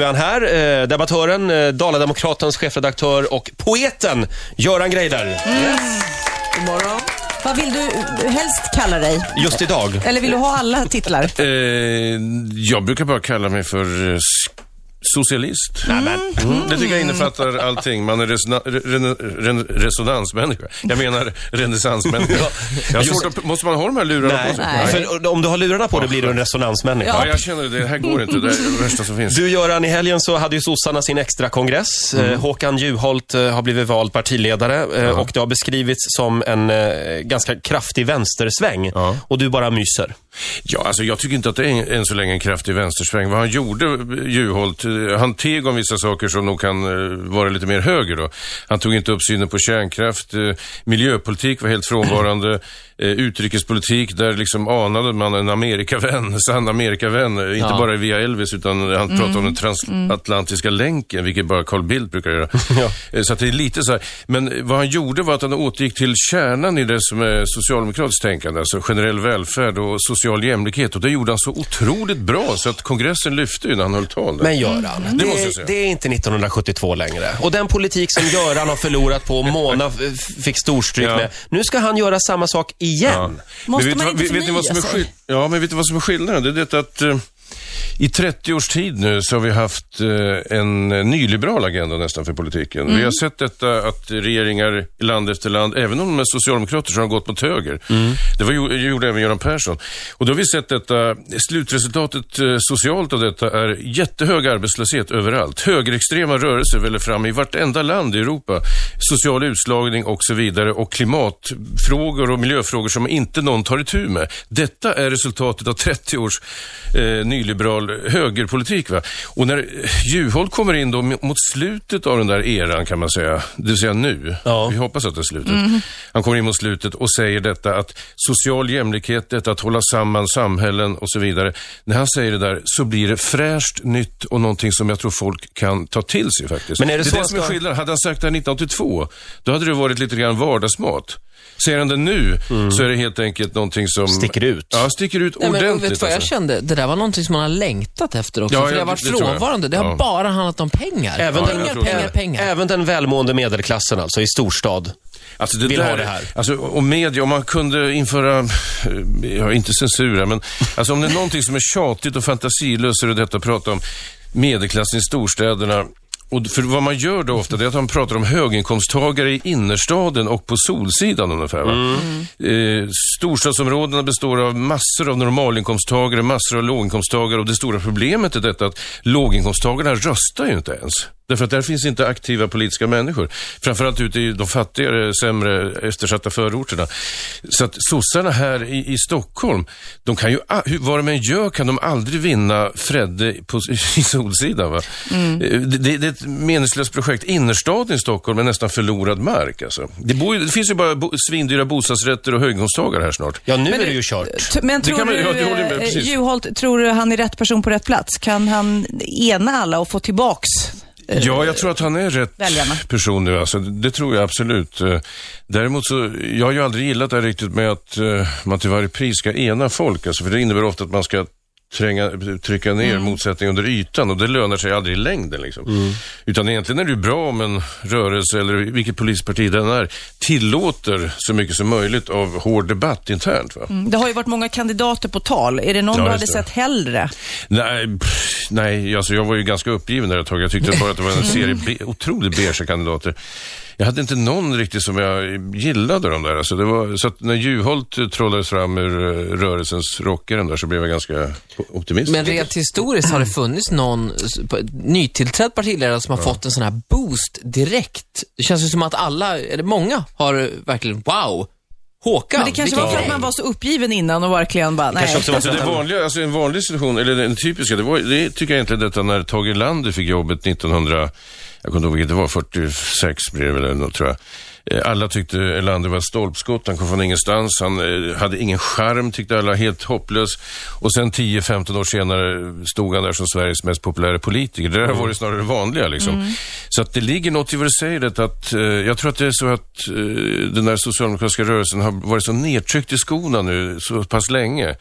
nu är han här. Eh, debattören, eh, Dalademokratens chefredaktör och poeten Göran Greider. God morgon. Vad vill du helst kalla dig? Just idag. Eller vill du ha alla titlar? Eh, jag brukar bara kalla mig för socialist. Mm. Det tycker jag innefattar allting. Man är resona, re, re, resonansmänniska. Jag menar renässansmänniska. Jag svårt att, måste man ha de här lurarna Nej, på sig? Nej. för om du har lurarna på dig blir du en resonansmänniska. Ja, jag känner det. Det här går inte. Det är det värsta som finns. Du Göran, i helgen så hade ju sossarna sin extra kongress. Mm. Eh, Håkan Juholt eh, har blivit vald partiledare eh, och det har beskrivits som en ganska kraftig vänstersväng. Ja. Och du bara myser. Ja, alltså jag tycker inte att det är än så länge en kraftig vänstersväng. Vad han gjorde, Juholt, eh, han teg om vissa saker som nog kan eh, vara lite mer höger då. Han tog inte upp synen på kärnkraft, eh, miljöpolitik var helt frånvarande, eh, utrikespolitik, där liksom anade man en Amerikavän, sann Amerikavän, eh, inte Ja. bara via Elvis utan han pratade om den transatlantiska länken, vilket bara Carl Bildt brukar göra. Eh, Så att det är lite så här. Men vad han gjorde var att han återgick till kärnan i det som är socialdemokratiskt tänkande, alltså generell välfärd och social jämlikhet. Och det gjorde han så otroligt bra så att kongressen lyfte ju när han höll tal. där. Men Göran, Det det, måste jag är, säga. det är inte 1972 längre. Och den politik som Göran har förlorat på och Mona fick storstryk Ja. med, nu ska han göra samma sak igen. Ja. Måste Men vet, man vad- inte vet, vet ni vad som är förnya skill- Ja, men vet du vad som är skillnaden? Det är detta att eh, i 30 års tid nu så har vi haft eh, en nyliberal agenda nästan för politiken. Vi har sett detta att regeringar i land efter land, även om de är socialdemokrater, så har de gått mot höger. Det var, gjorde även Göran Persson. Och då har vi sett detta, slutresultatet eh, socialt av detta är jättehög arbetslöshet överallt. Högerextrema rörelser väller fram i vartenda land i Europa. Social utslagning och så vidare och klimatfrågor och miljöfrågor som inte någon tar itu med. Detta är resultatet av 30 års eh, nyliberal högerpolitik. Va? Och när Juholt kommer in då mot slutet av den där eran kan man säga, det vill säga nu, Ja. vi hoppas att det är slutet. Han kommer in mot slutet och säger detta att social jämlikhet, detta att hålla samman samhällen och så vidare. När han säger det där så blir det fräscht, nytt och någonting som jag tror folk kan ta till sig faktiskt. Men är det det så är det som är skillnaden. Hade han sagt det här 1982, då hade det varit lite grann vardagsmat. Säger han det nu så är det helt enkelt någonting som... Sticker ut. Ja, sticker ut Nej, men ordentligt. vet du vad jag alltså. kände? Det där var någonting som man har längtat efter också. Ja, för det har varit det frånvarande. Det har Ja. bara handlat om pengar. Även, Ja, den, pengar, pengar, pengar. även den välmående medelklassen alltså, i storstad. Alltså det vill där, ha det här. Alltså, och media, om man kunde införa, ja, inte censur här, men alltså om det är någonting som är tjatigt och fantasilöst så är det detta att prata om medelklassen i storstäderna. Och för vad man gör då ofta, det är att man pratar om höginkomsttagare i innerstaden och på Solsidan ungefär. Va? Eh, storstadsområdena består av massor av normalinkomsttagare, massor av låginkomsttagare och det stora problemet är detta att låginkomsttagarna röstar ju inte ens. Därför att där finns inte aktiva politiska människor. Framförallt ute i de fattigare, sämre, eftersatta förorterna. Så att sossarna här i, i Stockholm, de kan ju, vad de än gör kan de aldrig vinna Fredde på, i Solsidan. Va? Eh, Det, det, det är ett meningslöst projekt. Innerstaden i Stockholm är nästan förlorad mark. Alltså. Det, bor, det finns ju bara bo, svindyra bostadsrätter och höginkomsttagare här snart. Ja, nu Men är det ju kört. T- Men tror man- du, ja, eh. Juholt, tror du han är rätt person på rätt plats? Kan han ena alla och få tillbaks Ja, jag tror att han är rätt väljarna. person nu. Alltså, det, det tror jag absolut. Eh, Däremot så, jag har ju aldrig gillat det här riktigt med att eh, man till varje pris ska ena folk. Alltså, för det innebär ofta att man ska tränga, trycka ner Mm. motsättningar under ytan och det lönar sig aldrig i längden. Liksom. Utan egentligen är det ju bra om en rörelse eller vilket polisparti den är tillåter så mycket som möjligt av hård debatt internt. Va? Det har ju varit många kandidater på tal. Är det någon Ja, du hade det. sett hellre? Nej, pff, nej alltså jag var ju ganska uppgiven där ett tag. Jag tyckte bara att det var en serie be- otroligt beige kandidater. Jag hade inte någon riktigt som jag gillade de där. Alltså det var, så att när Juholt eh, trollades fram ur eh, rörelsens rockaren där så blev jag ganska optimistisk. Men rent historiskt har det funnits någon nytillträdd partiledare som har fått en sån här boost direkt. Det känns ju som att alla, eller många, har verkligen wow. Håkan, Men det kanske var för att man var så uppgiven innan och verkligen bara, nej. Kanske också var Alltså det vanliga, alltså en vanlig situation, eller den typiska, det, var, det tycker jag egentligen detta när Tage Erlander fick jobbet 1900, jag kommer inte ihåg vilket det var, 46 blir det väl eller något, tror jag. Eh, Alla tyckte Erlander var stolpskott, han kom från ingenstans, han eh, hade ingen charm tyckte alla, helt hopplös. Och sen 10-15 år senare stod han där som Sveriges mest populära politiker. Det där har varit snarare det vanliga liksom. Så att det ligger något i vad du säger, det att eh, jag tror att det är så att eh, den där socialdemokratiska rörelsen har varit så nedtryckt i skorna nu så pass länge.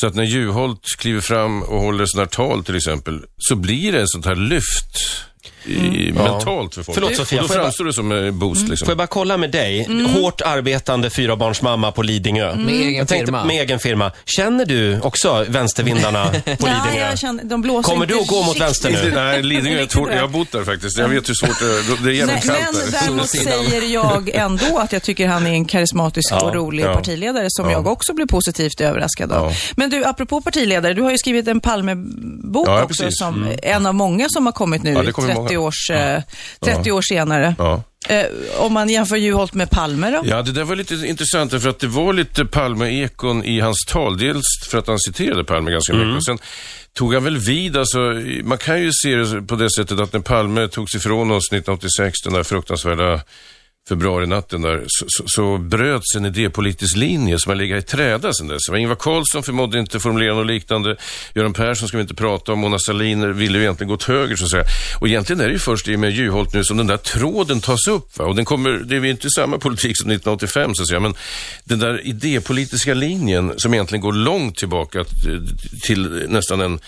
Så att när Juholt kliver fram och håller sådana här tal till exempel, så blir det ett sånt här lyft i, mentalt för folk. Förlåt, Sofia, och då framstår det som en boost. Liksom. Får jag bara kolla med dig? Mm. Hårt arbetande fyrabarnsmamma på Lidingö. Med egen Jag tänkte, firma. Med egen firma. Känner du också vänstervindarna på Lidingö? jag känner, de blåser Kommer du att gå mot vänster nu? Nej, Lidingö är svårt. Jag har bott där faktiskt. Jag vet hur svårt det är. Det är jävligt kallt men där. däremot Solsidan. säger jag ändå att jag tycker han är en karismatisk och rolig ja. partiledare som jag också blev positivt överraskad av. Ja. Men du, apropå partiledare, du har ju skrivit en Palmebok Ja, också precis. som en av många som har kommit nu Ja, kommer 30, många. Års, eh, 30 år senare. Ja. Eh, om man jämför Juholt med Palme då? Ja, det där var lite intressant för att det var lite Palme-ekon i hans tal. Dels för att han citerade Palme ganska mycket och sen tog han väl vid, alltså, man kan ju se det på det sättet att när Palme togs ifrån oss 1986, den där fruktansvärda februarinatten där, så, så, så bröts en idépolitisk linje som har legat i träda sedan dess. Ingvar Carlsson förmådde inte formulera något liknande. Göran Persson ska vi inte prata om. Mona Sahlin ville ju egentligen gå åt höger så att säga. Och egentligen är det ju först i och med Juholt nu som den där tråden tas upp. Va? Och den kommer, det är ju inte samma politik som 1985 så att säga, men den där idépolitiska linjen som egentligen går långt tillbaka till nästan en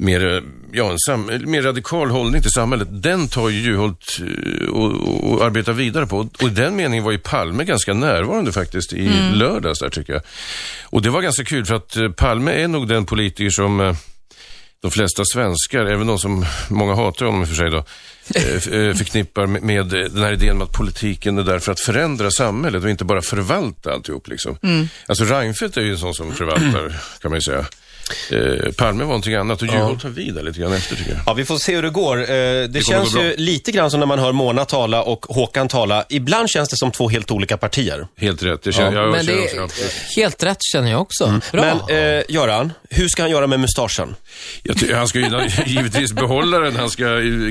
mer, ja, en sam, mer radikal hållning till samhället, den tar ju Juholt eh, och, och, och arbetar vidare på. Och i den meningen var ju Palme ganska närvarande faktiskt i lördags där tycker jag. Och det var ganska kul för att eh, Palme är nog den politiker som eh, de flesta svenskar, även de som många hatar honom i och för sig då, förknippar med, med den här idén om att politiken är där för att förändra samhället och inte bara förvalta alltihop. Liksom. Alltså Reinfeldt är ju en sån som förvaltar, kan man ju säga. Eh, Palme var någonting annat och Juholt tar vid där lite grann efter tycker jag. Ja, vi får se hur det går. Eh, Det, kommer känns ju lite grann som när man hör Mona tala och Håkan tala. Ibland känns det som två helt olika partier. Helt rätt. Det känner, jag Men det är helt rätt känner jag också. Bra. Men eh, Göran, hur ska han göra med mustaschen? Han ska ju givetvis behålla den, han ska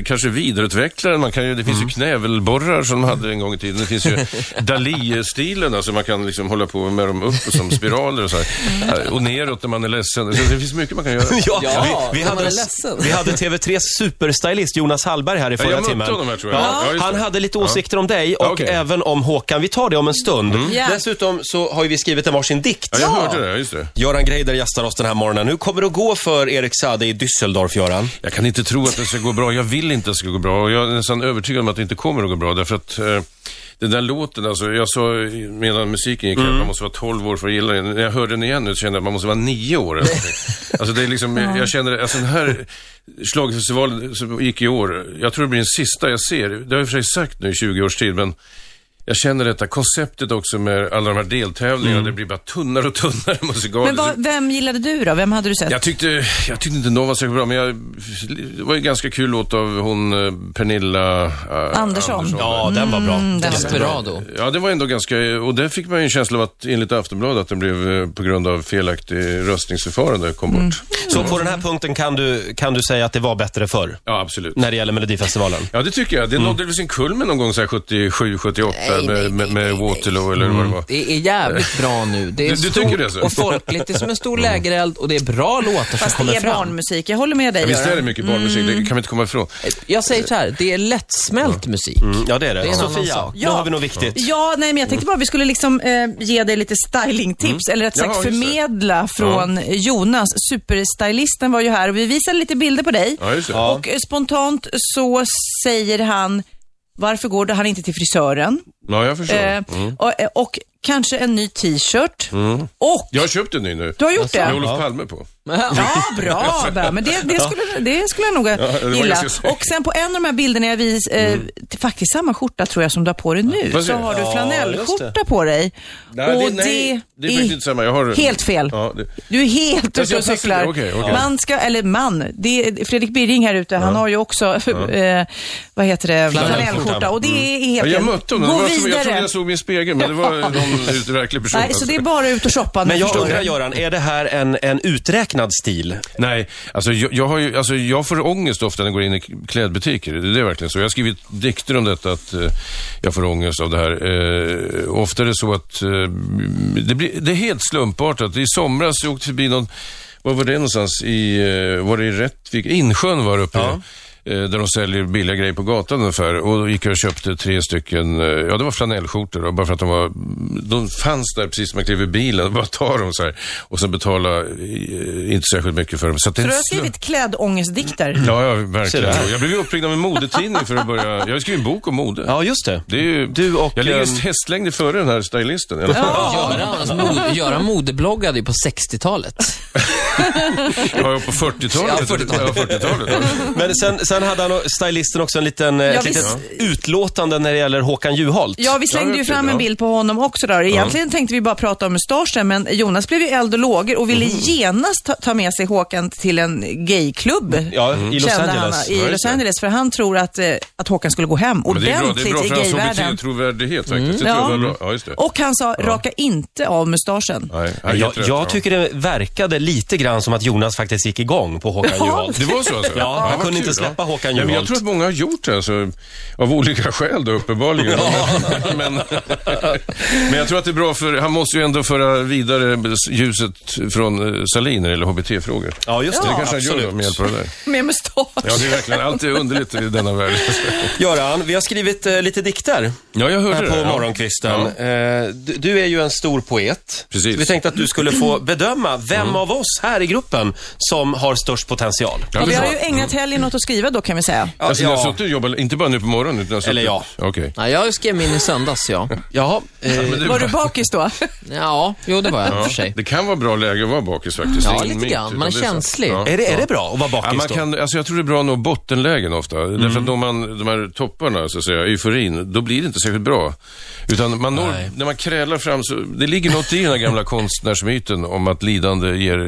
kanske vidareutveckla den. Man kan ju, det finns ju knävelborrar som de hade en gång i tiden. Det finns ju Dali-stilen, alltså man kan liksom hålla på med dem upp som spiraler och så här. Och neråt när man är ledsen. Det finns mycket man kan göra. Ja, Ja, vi, vi, man hade, är ledsen. vi hade TV3s superstylist Jonas Hallberg här i förra jag mötte timmen. honom här, tror jag. Ja, Ja, just han det. hade lite åsikter om dig och Ja, okej. Mm. även om Håkan. Vi tar det om en stund. Ja. Dessutom så har ju vi skrivit en varsin dikt. Ja, jag hörde det. ja, Just det. Göran Greider gästar oss den här morgonen. Hur kommer det att gå för Erik Saade i Düsseldorf, Göran? Jag kan inte tro att det ska gå bra. Jag vill inte att det ska gå bra. Och jag är nästan övertygad om att det inte kommer att gå bra. Därför att eh, den där låten, alltså, jag sa medan musiken gick Mm. att man måste vara 12 år för att gilla den. När jag hörde den igen nu så kände jag att man måste vara 9 år. eller alltså det är liksom, jag känner, alltså den här schlagerfestivalen som gick i år, jag tror det blir den sista jag ser. Det har jag i och för sig sagt nu i 20 års tid, men jag känner detta konceptet också med alla de här deltävlingarna. Mm. Det blir bara tunnare och tunnare musikaler. Men vad, vem gillade du då? Vem hade du sett? Jag tyckte, jag tyckte inte någon var särskilt bra, men jag, det var ju ganska kul låt av hon eh, Pernilla eh, Andersson. Ja, den var bra. den var Desperado. Ja, det var ändå ganska, och där fick man ju en känsla av att enligt Aftonbladet att den blev eh, på grund av felaktig röstningsförfarande kom bort. Så på den här punkten kan du, kan du säga att det var bättre förr? Ja, absolut. När det gäller Melodifestivalen? Ja, det tycker jag. Det nådde väl sin kulmen någon gång så här 77, 78 Nej, med, nej, med, med Waterloo eller vad det var. Det är jävligt bra nu. Det är Du- du tycker det, så? och folkligt. Det är som en stor lägereld och det är bra låtar som Fast det kommer är fram. barnmusik. Jag håller med dig, Ja, visst är det Göran. mycket barnmusik, det kan vi inte komma ifrån. Jag säger så här, det är lättsmält musik. Mm, ja, det är det. Det är Sofia, sak. nu Ja. har vi något viktigt. Ja, nej, men jag tänkte bara vi skulle liksom eh, ge dig lite stylingtips, eller rätt Ja, sagt det. förmedla från Jonas. Superstylisten var ju här och vi visade lite bilder på dig. Ja, just det. Och eh, spontant så säger han, varför går han inte till frisören? Ja, jag förstår. Eh, och, eh, och kanske en ny t-shirt. Och, Jag har köpt en ny nu. du har gjort Med det? Olof Palme på. Ja, bra. bra. Men det, det, skulle, det skulle jag nog det var gilla. Och sen på en av de här bilderna jag vis, eh, faktiskt samma skjorta tror jag som du har på dig nu, säger så har du Ja, flanellskjorta just på dig. Nej, och det- nej, det är faktiskt inte samma. Jag har- helt fel. Ja, det- Du är helt ute och cyklar. okej, okej. Man ska, eller man, det är Fredrik Birring här ute, han har ju också, eh, vad heter det, flanellskjorta. Och det är helt Ja, jag mötte honom. Gå Det jag vidare. trodde jag såg min spegel, men det var någon verklig person. Nej, så alltså. det är bara ut och shoppa nu, Men jag undrar. Göran, är det här en, en uträknad stil? Nej, alltså jag, jag, har ju, alltså jag får ångest ofta när jag går in i klädbutiker. Det är verkligen så. Jag har skrivit dikter om detta, att eh, jag får ångest av det här. Eh, ofta är det så att eh, det, blir, det är helt slumpartat. I somras jag åkte förbi någon, var var det någonstans? I, eh, var det i Rättvik? Insjön var det uppe. Ja. Eh, där de säljer billiga grejer på gatan ungefär. Och då gick jag och köpte tre stycken, eh, ja det var flanellskjortor då, bara för att de var, de fanns där precis när man klev i bilen. Bara ta dem så här och sen betala eh, inte särskilt mycket för dem. Så att det är Så du har skrivit klädångestdikter. Ja, ja, verkligen. Jag blev ju uppringd av en modetidning för att börja, jag har skrivit en bok om mode. Ja, just det. Det är ju, Du och, jag ligger ehm, hästlängder före den här stylisten. fall. Göran, alltså, mod, Göran modebloggade ju på 60-talet. Ja, på 40-talet. Ja, 40-talet. Ja, 40-talet. Men sen, sen hade han, och- stylisten också en liten, eh, Ja, ett litet visst. utlåtande när det gäller Håkan Juholt. Ja, vi slängde Ja, ju fram en ja. bild på honom också då. Egentligen tänkte vi bara prata om mustaschen, men Jonas blev ju eld och lågor och ville genast ta, ta med sig Håkan till en gayklubb. Ja, i Los Angeles. Han, Ja, I Los. Angeles, för han tror att, eh, att Håkan skulle gå hem Men det är bra, det är ordentligt bra i för hans gayvärlden. HBT-trovärdighet faktiskt. Det Ja. jag. Ja. Och han sa, raka inte av mustaschen. Nej, Jag, helt rätt, jag ja. tycker det verkade lite grann som att Jonas faktiskt gick igång på Håkan Ja. Juholt. Det var så alltså? Ja, han kunde inte kul, släppa Håkan men Jag Juholt. tror att många har gjort det, alltså, av olika skäl då uppenbarligen. men, men jag tror att det är bra för, han måste ju ändå föra vidare ljuset från eh, Salin när det gäller HBT-frågor. Ja, just det. det kanske han gör absolut. med hjälp av det där. Med mustasch. Ja, det är verkligen, allt är underligt i denna värld. Göran, vi har skrivit eh, lite dikter Ja, jag hörde här det. på ja. morgonkvisten. Ja. Eh, du, du är ju en stor poet. Precis. Vi tänkte att du skulle få bedöma vem Mm. av oss här i gruppen som har störst potential. Ja, vi är har ju ägnat helgen åt att skriva då kan vi säga. Alltså, ni har ja. suttit och jobbat, inte bara nu på morgonen, utan Eller ja. Okej. Nej, jag skrev min i söndags, ja. Jaha, eh, Men det, Var du bakis då? Ja, jo det var jag i och för sig. det kan vara bra läge att vara bakis faktiskt. Det är Ja, ingen lite myt, grann. utan Man är det sant. känslig. Ja. är, det, är det bra att vara Ja, bakis man då? kan, alltså jag tror det är bra att nå bottenlägen ofta. Därför att då man, de här topparna, så att säga, euforin, då blir det inte särskilt bra. Utan man når, när man krälar fram så, det ligger något i den här gamla konstnärsmyten om att lidande ger,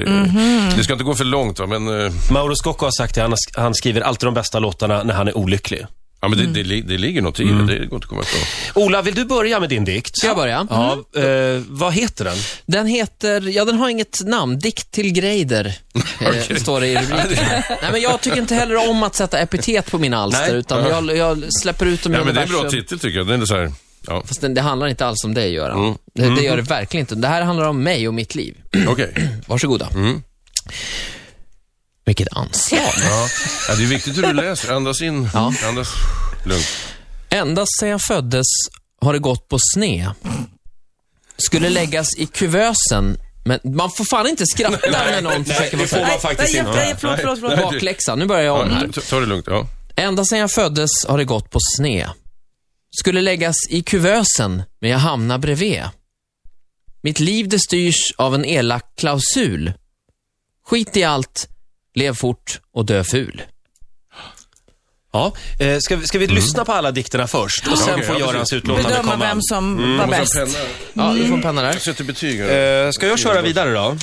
det ska inte gå för långt va, men, eh, Mauro Scocco har sagt det, han, har- han skriver alltid de bästa låtarna när han är olycklig. ja, men det, det, li- det ligger något i det, det går inte att komma ifrån. Ola, vill du börja med din dikt? Ska jag börja? Ja, eh, vad heter den? Den heter, ja den har inget namn, Dikt till Greider, eh, står det i rubriken. Nej men jag tycker inte heller om att sätta epitet på mina alster, Nej. utan jag, jag släpper ut dem i Ja, men det är en bra titel tycker jag. Den är så här, ja, Fast det, det handlar inte alls om dig, Göran. Det, det gör det verkligen inte. Det här handlar om mig och mitt liv. okej. Varsågoda. Vilket anslag. Ja. ja, det är viktigt hur du läser. Andas in, Ja. andas lugnt. Ända sedan jag föddes har det gått på sne. Skulle läggas i kuvösen, men man får fan inte skratta när någon försöker vara det får man faktiskt nej, inte. nej, förlåt, förlåt, förlåt. Bakläxa, nu börjar jag om här. Ta det lugnt. Ja. Ända sedan jag föddes har det gått på sne. Skulle läggas i kuvösen, men jag hamnar bredvid. Mitt liv det styrs av en elak klausul. Skit i allt, lev fort och dö ful. Ja, eh, ska, vi- ska vi lyssna på alla dikterna först och sen okej, får ja, Görans utlåtande Bedöma komma? vem som var Måste bäst. Ja, du får en penna där. Jag sätter betyg här. Eh, ska jag köra vidare då?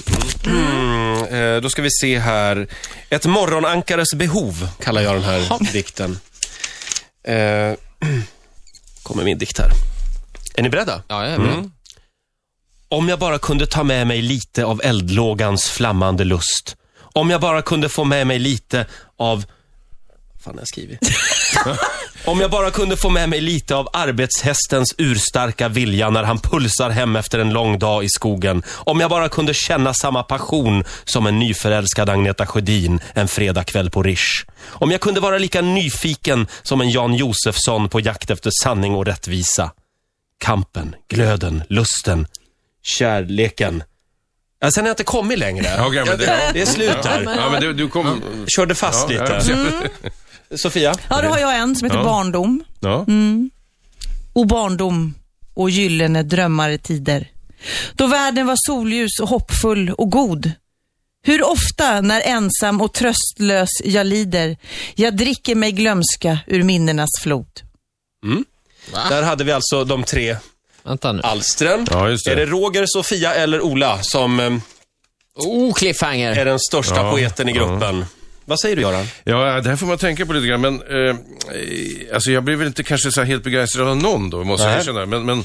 Mm, eh, då ska vi se här. Ett morgonankares behov kallar jag den här dikten. Eh, kommer min dikt här. Är ni beredda? Ja, jag är beredd. Om jag bara kunde ta med mig lite av eldlågans flammande lust. Om jag bara kunde få med mig lite av... Fan har jag skrivit? Om jag bara kunde få med mig lite av arbetshästens urstarka vilja när han pulsar hem efter en lång dag i skogen. Om jag bara kunde känna samma passion som en nyförälskad Agneta Sjödin en fredagkväll på Rish. Om jag kunde vara lika nyfiken som en Jan Josefsson på jakt efter sanning och rättvisa. Kampen, glöden, lusten, kärleken. Ja, sen har jag inte kommit längre. Men det- det är slut där. Ja, men du, du kom... Körde fast Ja, lite. ja, Sofia? Ja, då har jag en som heter Ja. Barndom. ja. O barndom och gyllene drömmare tider. Då världen var solljus och hoppfull och god. Hur ofta när ensam och tröstlös jag lider, jag dricker mig glömska ur minnenas flod. Där hade vi alltså de tre Vänta nu. alstren. Ja, just det. Är det Roger, Sofia eller Ola som eh, Oh, cliffhanger. är den största Ja, poeten i gruppen? Vad säger du Göran? Ja, det här får man tänka på lite grann. Men eh, alltså jag blir väl inte kanske så här helt begeistrad av någon då, måste jag Nej. erkänna. Men, men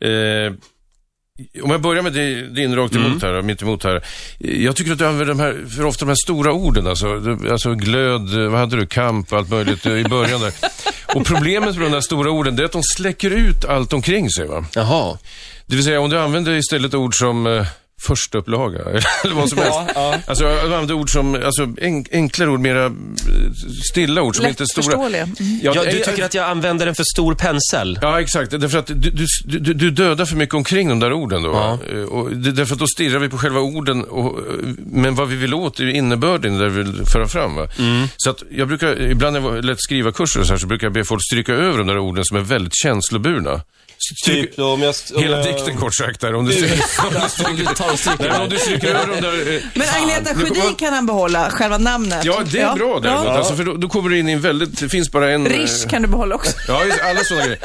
eh, om jag börjar med din, rakt emot här, mitt emot här. Jag tycker att du använder de här, för ofta de här stora orden, alltså, alltså glöd, vad hade du, kamp, allt möjligt i början där. Och problemet med de där stora orden, det är att de släcker ut allt omkring sig. Va? Jaha. Det vill säga, om du använder istället ord som eh, första upplaga eller vad som helst. ja. Alltså, jag använder ord som, alltså, en, enklare ord, mera eh, stilla ord som inte är stora. Mm. Ja, Ja, du jag- tycker att jag använder en för stor pensel? Ja, exakt. Därför att du, du, du, dödar för mycket omkring de där orden då. Ja. Eh, därför att då stirrar vi på själva orden, och, eh, men vad vi vill åt är ju innebörden där vi vill föra fram. Va? Mm. Så att jag brukar, ibland när jag lätt skriva kurser och så här, så brukar jag be folk stryka över de där orden som är väldigt känsloburna. Stryk, om jag... Hela dikten kort sagt där. Om du, stryker, om du, Om stryker nej, men om du stryker över de där... eh, Men Agneta Sjödin kan han behålla, själva namnet. Ja, det är bra däremot. Ja. Alltså, för då, då kommer du in i en väldigt, det finns bara en... eh, Rish kan du behålla också. Ja, alla sådana grejer.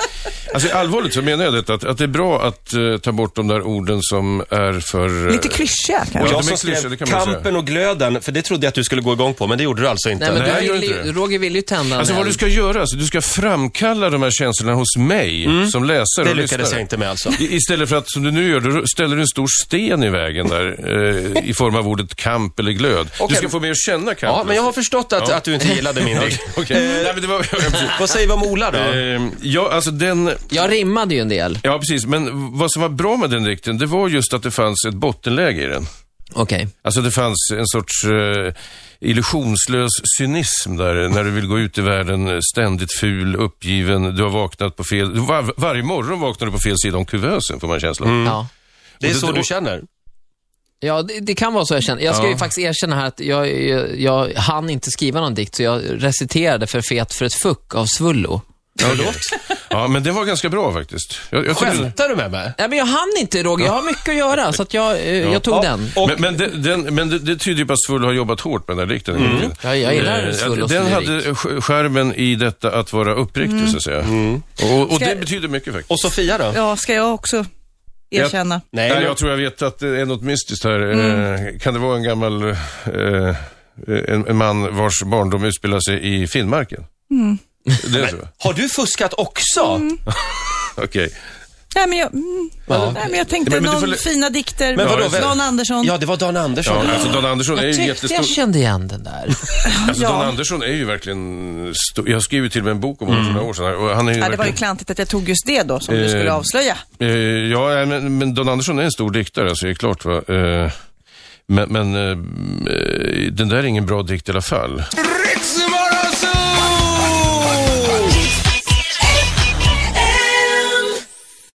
Alltså allvarligt så menar jag detta, att, att det är bra att eh, ta bort de där orden som är för... eh, Lite klyschiga Och Ja, kanske. jag som skrev. Kampen och glöden, för det trodde jag att du skulle gå igång på, men det gjorde du alltså inte. Nej, men Nej, du vill inte det. Roger vill ju tända Alltså vad du ska göra, alltså, du ska framkalla de här känslorna hos mig som läsare det och lyckades lyssnare. jag inte med alltså. I- Istället för att, som du nu gör, du ställer du en stor sten i vägen där, eh, i form av ordet kamp eller glöd. Du Okej. ska få mig att känna kamp. Ja, men jag har förstått att, Ja. att du inte gillade min dikt. Okej. Nej, men det var... Vad säger vi om Ola då? Ja, alltså den... Jag rimmade ju en del. Ja, precis. Men vad som var bra med den dikten, det var just att det fanns ett bottenläge i den. Okej. Alltså det fanns en sorts eh, illusionslös cynism där, när du vill gå ut i världen eh, ständigt ful, uppgiven, du har vaknat på fel... Var, varje morgon vaknar du på fel sida om kuvösen, får man en känsla av. Ja. Det är så du känner? Ja, det, det kan vara så jag känner. Jag ska Ja. ju faktiskt erkänna här att jag, jag, jag hann inte skriva någon dikt, så jag reciterade för fet för ett fuck av Svullo. Förlåt? Ja, men det var ganska bra faktiskt. Jag, jag tyckte- Skämtar du med mig? Nej, men jag hann inte Roger, jag har mycket att göra, så att jag, eh, jag tog Ja, den. Och, men men, det, den, men det, det tyder ju på att Svull har jobbat hårt med den här dikten. en gång i tiden. Ja, jag gillar Eh, Svullos Den lyrik. hade sk- skärmen i detta att vara uppriktig, så att säga. Och, och Ska- det betyder mycket faktiskt. och Sofia då? Ja, ska jag också erkänna? Nej, Nej, men- jag tror jag vet att det är något mystiskt här. Eh, kan det vara en gammal eh, en, en man vars barndom utspelar sig i Finnmarken? Det är så? Har du fuskat också? Okej. Nej, men jag, mm, Ja. nej, men jag tänkte Men- men du någon får- fina dikter. Men vadå, vem- Dan Andersson. Ja, det var Dan Andersson. Ja, alltså Dan Andersson är Jag ju tyckte jättestor. jag kände igen den där. Alltså, Ja. Dan Andersson är ju verkligen stor. Jag har skrivit till och med en bok om honom för några år sedan. Och han är ju Ja, det var ju verkligen... klantigt att jag tog just det då, som du skulle Eh, avslöja. Eh, ja, men, men Dan Andersson är en stor diktare, alltså det är klart. Va? Eh, men men eh, eh, den där är ingen bra dikt i alla fall.